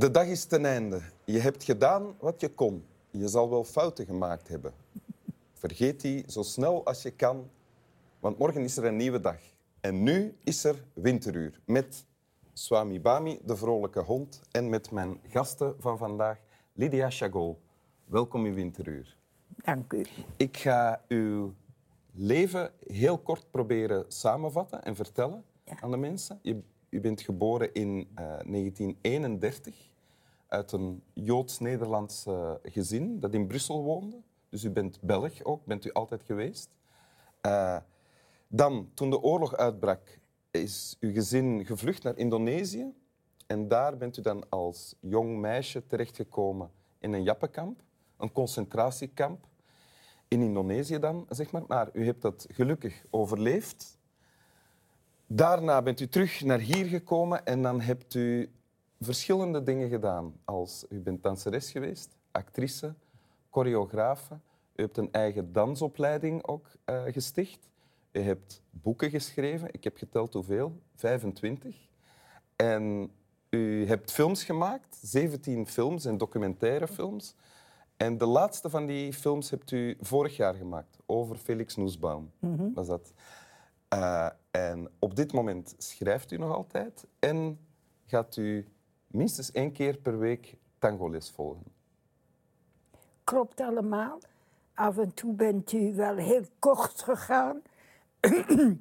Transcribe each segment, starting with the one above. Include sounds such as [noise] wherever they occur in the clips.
De dag is ten einde. Je hebt gedaan wat je kon. Je zal wel fouten gemaakt hebben. Vergeet die zo snel als je kan, want morgen is er een nieuwe dag. En nu is er winteruur met Swami Bami, de vrolijke hond, en met mijn gasten van vandaag, Lydia Chagol. Welkom in winteruur. Dank u. Ik ga uw leven heel kort proberen samenvatten en vertellen aan de mensen. Je, u bent geboren in eh, 1931 uit een Joods-Nederlands eh, gezin dat in Brussel woonde. Dus u bent Belg ook, bent u altijd geweest. Eh, dan, toen de oorlog uitbrak, is uw gezin gevlucht naar Indonesië. En daar bent u dan als jong meisje terechtgekomen in een jappenkamp, een concentratiekamp. In Indonesië dan, zeg maar. Maar u hebt dat gelukkig overleefd. Daarna bent u terug naar hier gekomen en dan hebt u verschillende dingen gedaan. Als, u bent danseres geweest, actrice, choreografe. U hebt een eigen dansopleiding ook uh, gesticht. U hebt boeken geschreven. Ik heb geteld hoeveel? 25. En u hebt films gemaakt, 17 films en documentaire films. En de laatste van die films hebt u vorig jaar gemaakt, over Felix Noesbaum. Mm was dat. Uh, en op dit moment schrijft u nog altijd en gaat u minstens één keer per week tangoles volgen. Klopt allemaal. Af en toe bent u wel heel kort gegaan.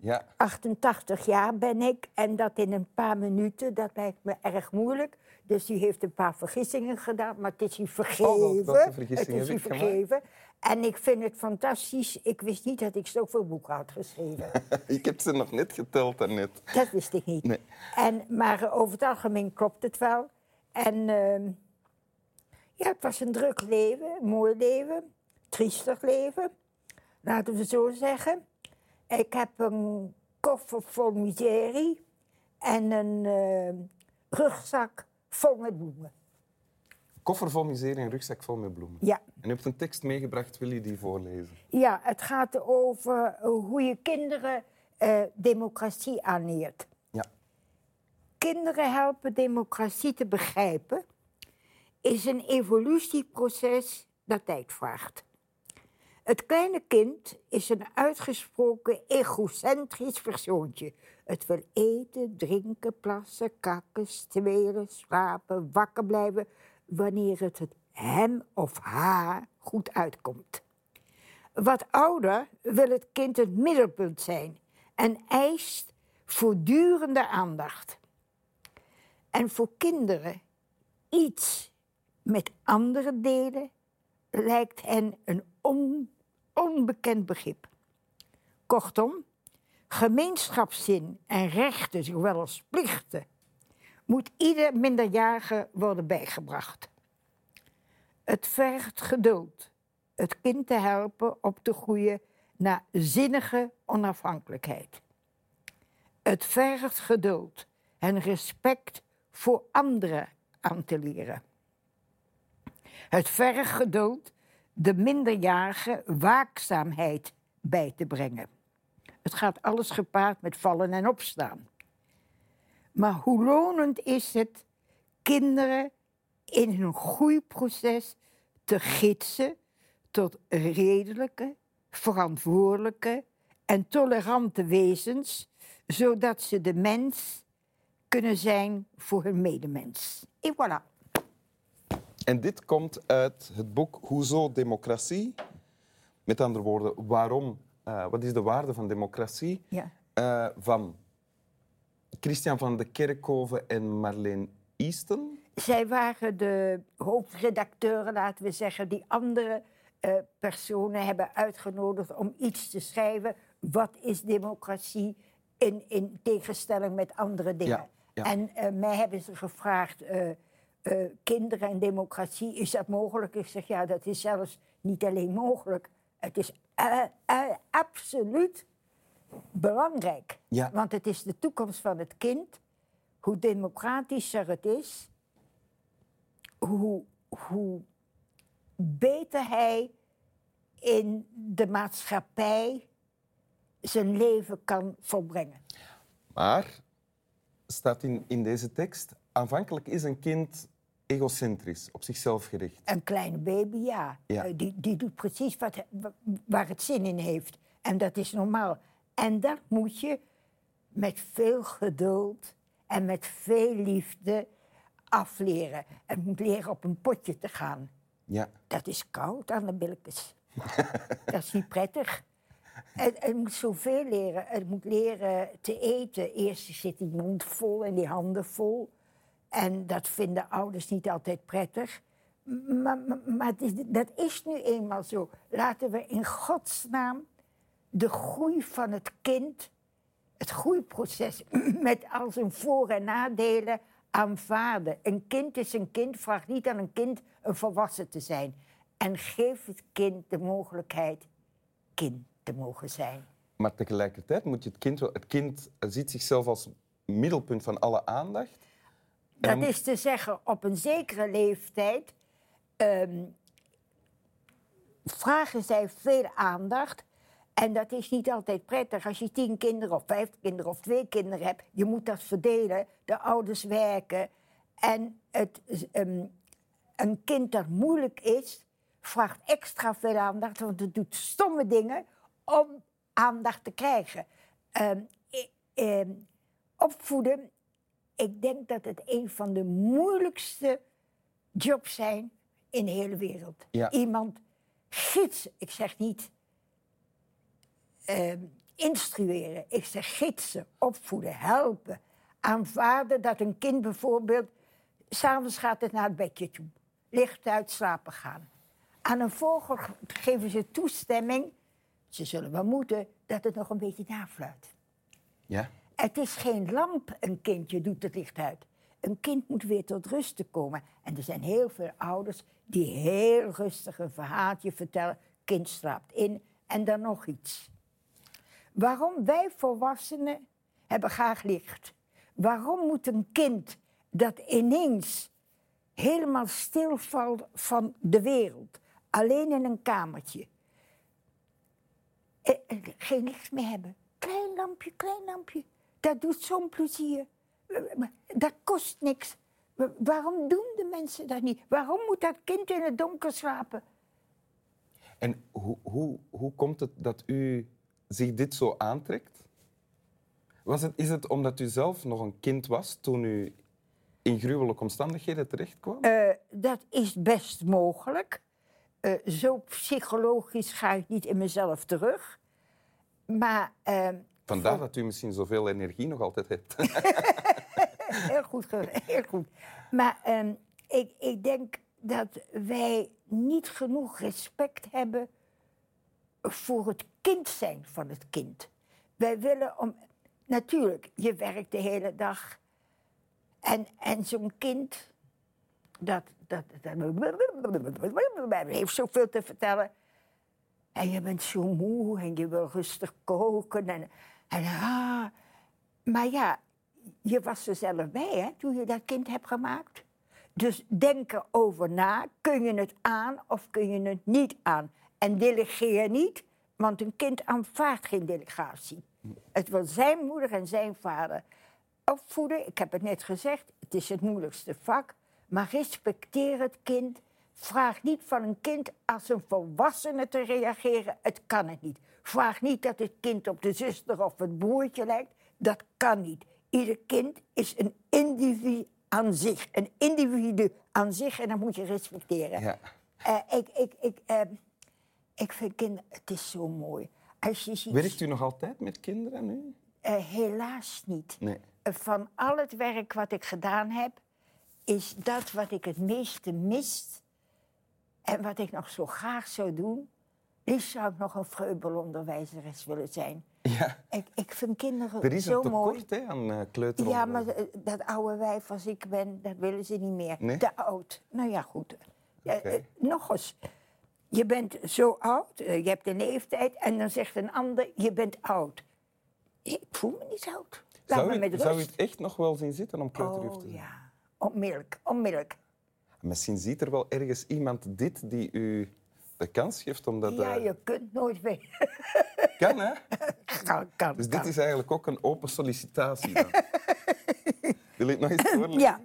Ja. 88 jaar ben ik en dat in een paar minuten, dat lijkt me erg moeilijk. Dus u heeft een paar vergissingen gedaan, maar het is u vergeven. Oh, het is u vergeven. En ik vind het fantastisch. Ik wist niet dat ik zoveel boeken had geschreven. [laughs] ik heb ze nog net geteld daarnet. Dat wist ik niet. Nee. En, maar over het algemeen klopt het wel. En uh, ja, het was een druk leven, een mooi leven, triestig leven. Laten we zo zeggen. Ik heb een koffer vol miserie en een uh, rugzak vol met bloemen. Koffer vol miserie en rugzak vol met bloemen. Ja. En u hebt een tekst meegebracht, wil je die voorlezen? Ja, het gaat over hoe je kinderen uh, democratie aanleert. Ja. Kinderen helpen democratie te begrijpen is een evolutieproces dat tijd vraagt. Het kleine kind is een uitgesproken egocentrisch persoontje. Het wil eten, drinken, plassen, kakken, stwelen, slapen, wakker blijven wanneer het hem of haar goed uitkomt. Wat ouder wil het kind het middelpunt zijn en eist voortdurende aandacht. En voor kinderen iets met andere delen lijkt hen een on, onbekend begrip. Kortom, gemeenschapszin en rechten, zowel als plichten, moet ieder minderjarige worden bijgebracht. Het vergt geduld het kind te helpen op te groeien naar zinnige onafhankelijkheid. Het vergt geduld en respect voor anderen aan te leren. Het vergt geduld de minderjarige waakzaamheid bij te brengen. Het gaat alles gepaard met vallen en opstaan. Maar hoe lonend is het kinderen in hun groeiproces te gidsen tot redelijke, verantwoordelijke en tolerante wezens, zodat ze de mens kunnen zijn voor hun medemens. En voilà. En dit komt uit het boek Hoezo democratie? Met andere woorden, waarom, uh, wat is de waarde van democratie? Ja. Uh, van Christian van de Kerkhoven en Marleen Easton. Zij waren de hoofdredacteuren, laten we zeggen, die andere uh, personen hebben uitgenodigd om iets te schrijven. Wat is democratie in, in tegenstelling met andere dingen? Ja, ja. En mij hebben ze gevraagd uh, kinderen en democratie, is dat mogelijk? Ik zeg ja, dat is zelfs niet alleen mogelijk. Het is uh, uh, absoluut belangrijk. Ja. Want het is de toekomst van het kind. Hoe democratischer het is, hoe, hoe beter hij in de maatschappij zijn leven kan volbrengen. Maar, staat in, in deze tekst, aanvankelijk is een kind egocentrisch, op zichzelf gericht. Een kleine baby, ja. Ja. Eh, Die, die doet precies wat, wa- waar het zin in heeft. En dat is normaal. En dat moet je met veel geduld en met veel liefde afleren. Het moet leren op een potje te gaan. Ja. Dat is koud aan de billetjes. [laughs] dat is niet prettig. Het, het moet zoveel leren. Het moet leren te eten. Eerst zit die mond vol en die handen vol. En dat vinden ouders niet altijd prettig. Maar, maar, is- dat is nu eenmaal zo. Laten we in godsnaam de groei van het kind, het groeiproces [clears throat] met al zijn voor- en nadelen aanvaarden. Een kind is een kind, vraag niet aan een kind een volwassen te zijn. En geef het kind de mogelijkheid kind te mogen zijn. Maar tegelijkertijd moet je het kind. Het kind ziet zichzelf als middelpunt van alle aandacht. Dat is te zeggen, op een zekere leeftijd ehm, vragen zij veel aandacht. En dat is niet altijd prettig. Als je tien kinderen of vijf kinderen of twee kinderen hebt, je moet dat verdelen. De ouders werken. En het, ehm, een kind dat moeilijk is, vraagt extra veel aandacht, want het doet stomme dingen om aandacht te krijgen. Ehm, ehm, opvoeden ik denk dat het een van de moeilijkste jobs zijn in de hele wereld. Ja. Iemand gidsen, ik zeg niet ehm, instrueren, ik zeg gidsen, opvoeden, helpen. Aanvaarden dat een kind bijvoorbeeld, s'avonds gaat het naar het bedje toe, licht uit slapen gaan. Aan een vogel geven ze toestemming, ze zullen wel moeten, dat het nog een beetje nafluit. Ja. Het is geen lamp, een kindje doet het licht uit. Een kind moet weer tot rust komen. En er zijn heel veel ouders die heel rustig een verhaaltje vertellen. Kind slaapt in en dan nog iets. Waarom wij volwassenen hebben graag licht? Waarom moet een kind dat ineens helemaal stilvalt van de wereld, alleen in een kamertje, eh, eh, geen licht meer hebben. Klein lampje, klein lampje. Dat doet zo'n plezier. Eh, maar Dat kost niks. Wa- Waarom doen de mensen dat niet? Waarom moet dat kind in het donker slapen? En hoe, hoe, hoe komt het dat u zich dit zo aantrekt? Was het, is het omdat u zelf nog een kind was toen u in gruwelijke omstandigheden terechtkwam? Eh, dat is best mogelijk. Eh, zo psychologisch ga ik niet in mezelf terug. Maar ehm, Vandaar dat u misschien zoveel energie nog altijd hebt. [laughs] heel goed, heel goed. Maar ehm, ik, ik denk dat wij niet genoeg respect hebben voor het kind zijn van het kind. Wij willen om. Natuurlijk, je werkt de hele dag. En, en zo'n kind, dat, dat, dat heeft zoveel te vertellen. En je bent zo moe en je wil rustig koken. En, ah. Maar ja, je was er zelf bij hè, toen je dat kind hebt gemaakt. Dus denk erover na. Kun je het aan of kun je het niet aan? En delegeer niet, want een kind aanvaardt geen delegatie. Het wil zijn moeder en zijn vader opvoeden. Ik heb het net gezegd, het is het moeilijkste vak. Maar respecteer het kind. Vraag niet van een kind als een volwassene te reageren. Het kan het niet. Vraag niet dat het kind op de zuster of het broertje lijkt. Dat kan niet. Ieder kind is een individu aan zich. Een individu aan zich en dat moet je respecteren. ja. Eh, ik, ik, ik, eh, ik vind kinderen, het is zo mooi. Als je ziet, Werkt u nog altijd met kinderen nu? eh, helaas niet. Nee. Eh, Van al het werk wat ik gedaan heb, is dat wat ik het meeste mist. En wat ik nog zo graag zou doen. Liefst zou ik nog een vreubelonderwijzeres willen zijn. Ja. Ik, ik vind kinderen Er is zo een mooi. tekort hè, aan eh Ja, kleuteronderwijs. maar eh, dat oude wijf als ik ben, dat willen ze niet meer. Nee? Te oud. Nou ja, goed. Oké. eh, nog eens. Je bent zo oud, je hebt een leeftijd, en dan zegt een ander, je bent oud. Ik voel me niet oud. Laat Zou me met zou u rust. het echt nog wel zien zitten om kleuterjuf te Oh zijn? ja, onmiddellijk, onmiddellijk. Misschien ziet er wel ergens iemand dit die u de kans geeft om dat... Ja, je kunt nooit weten. [laughs] Kan, hè? kan, kan, Dus dit is eigenlijk ook een open sollicitatie dan. [laughs] Wil je het nog eens voorlezen? Ja.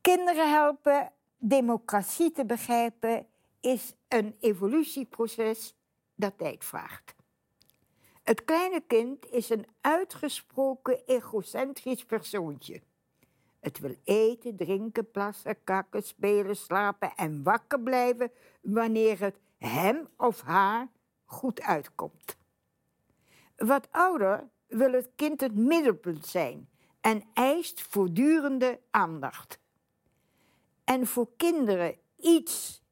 Kinderen helpen democratie te begrijpen is een evolutieproces dat tijd vraagt. Het kleine kind is een uitgesproken egocentrisch persoontje. Het wil eten, drinken, plassen, kakken, spelen, slapen en wakker blijven wanneer het hem of haar goed uitkomt. Wat ouder wil het kind het middelpunt zijn en eist voortdurende aandacht. En voor kinderen iets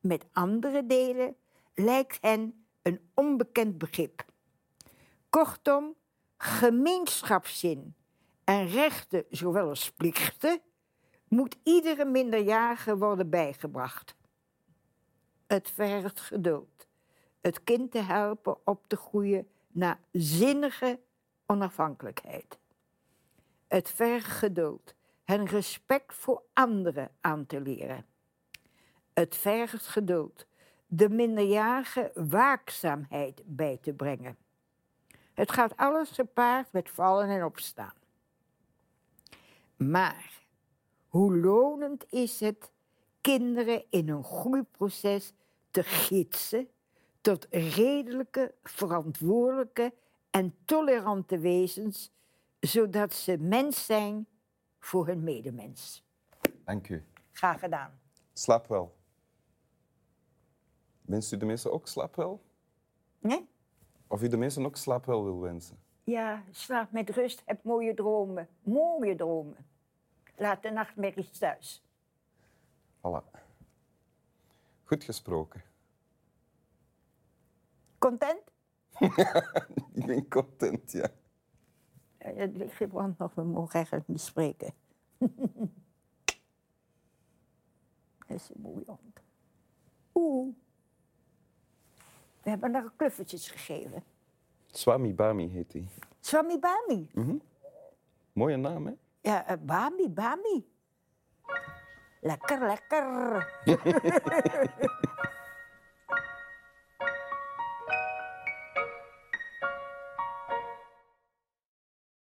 met andere delen lijkt hen een onbekend begrip. Kortom, gemeenschapszin en rechten, zowel als plichten, moet iedere minderjarige worden bijgebracht. Het vergt geduld. Het kind te helpen op te groeien naar zinnige onafhankelijkheid. Het vergt geduld. Hen respect voor anderen aan te leren. Het vergt geduld. De minderjarige waakzaamheid bij te brengen. Het gaat alles gepaard met vallen en opstaan. Maar hoe lonend is het kinderen in een groeiproces te gidsen tot redelijke, verantwoordelijke en tolerante wezens, zodat ze mens zijn voor hun medemens. Dank u. Graag gedaan. Slaap wel. Wenst u de mensen ook slaap wel? Nee? Of u de mensen ook slaap wel wil wensen? Ja, slaap met rust, heb mooie dromen. Mooie dromen. Laat de nachtmerries thuis. Voilà. Goed gesproken. Content? [laughs] Ik ben content, ja. Ligt gebrand nog, we mogen eigenlijk niet spreken. [laughs] Dat is een mooie hond. Oeh. We hebben haar kluffertjes gegeven. Swami Bami heet hij. Swami Bami. Mooie naam, hè? Ja, eh, Bami, Bami. Lekker, lekker. [laughs]